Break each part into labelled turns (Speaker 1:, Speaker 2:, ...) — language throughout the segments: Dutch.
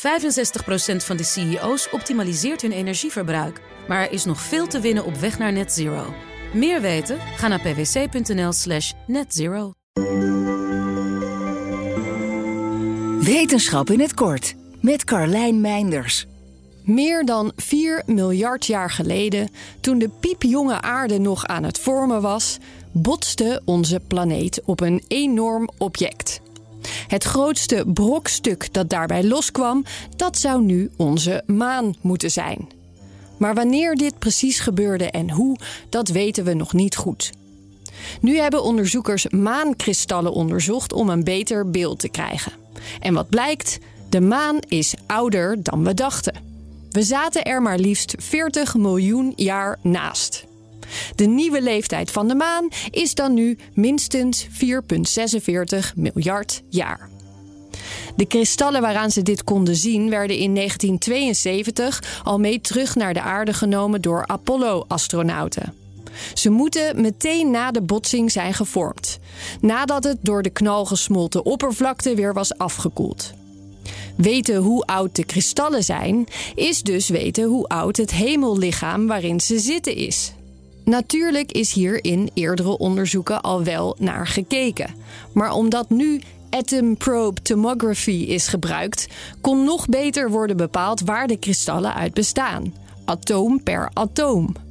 Speaker 1: 65% van de CEO's optimaliseert hun energieverbruik. Maar er is nog veel te winnen op weg naar net zero. Meer weten? Ga naar pwc.nl slash netzero.
Speaker 2: Wetenschap in het kort met Carlijn Meinders.
Speaker 3: Meer dan 4 miljard jaar geleden, toen de piepjonge aarde nog aan het vormen was, botste onze planeet op een enorm object. Het grootste brokstuk dat daarbij loskwam, dat zou nu onze maan moeten zijn. Maar wanneer dit precies gebeurde en hoe, dat weten we nog niet goed. Nu hebben onderzoekers maankristallen onderzocht om een beter beeld te krijgen. En wat blijkt? De maan is ouder dan we dachten. We zaten er maar liefst 40 miljoen jaar naast. De nieuwe leeftijd van de maan is dan nu minstens 4,46 miljard jaar. De kristallen waaraan ze dit konden zien werden in 1972 al mee terug naar de aarde genomen door Apollo-astronauten. Ze moeten meteen na de botsing zijn gevormd, nadat het door de knal gesmolten oppervlakte weer was afgekoeld. Weten hoe oud de kristallen zijn, is dus weten hoe oud het hemellichaam waarin ze zitten is. Natuurlijk is hier in eerdere onderzoeken al wel naar gekeken. Maar omdat nu atom probe tomography is gebruikt, kon nog beter worden bepaald waar de kristallen uit bestaan. Atoom per atoom.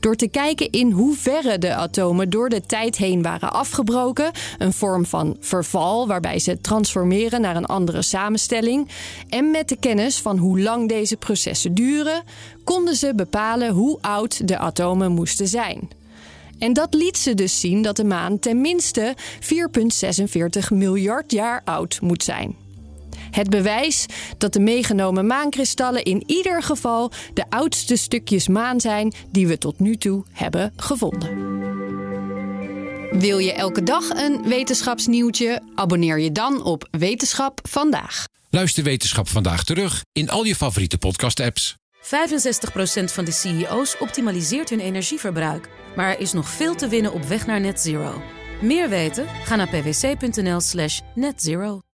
Speaker 3: Door te kijken in hoeverre de atomen door de tijd heen waren afgebroken, een vorm van verval waarbij ze transformeren naar een andere samenstelling, en met de kennis van hoe lang deze processen duren, konden ze bepalen hoe oud de atomen moesten zijn. En dat liet ze dus zien dat de maan tenminste 4,46 miljard jaar oud moet zijn. Het bewijs dat de meegenomen maankristallen in ieder geval de oudste stukjes maan zijn die we tot nu toe hebben gevonden. Wil je elke dag een wetenschapsnieuwtje? Abonneer je dan op Wetenschap vandaag.
Speaker 4: Luister Wetenschap vandaag terug in al je favoriete podcast-apps.
Speaker 1: 65% van de CEO's optimaliseert hun energieverbruik. Maar er is nog veel te winnen op weg naar net zero. Meer weten? Ga naar pwc.nl slash netzero.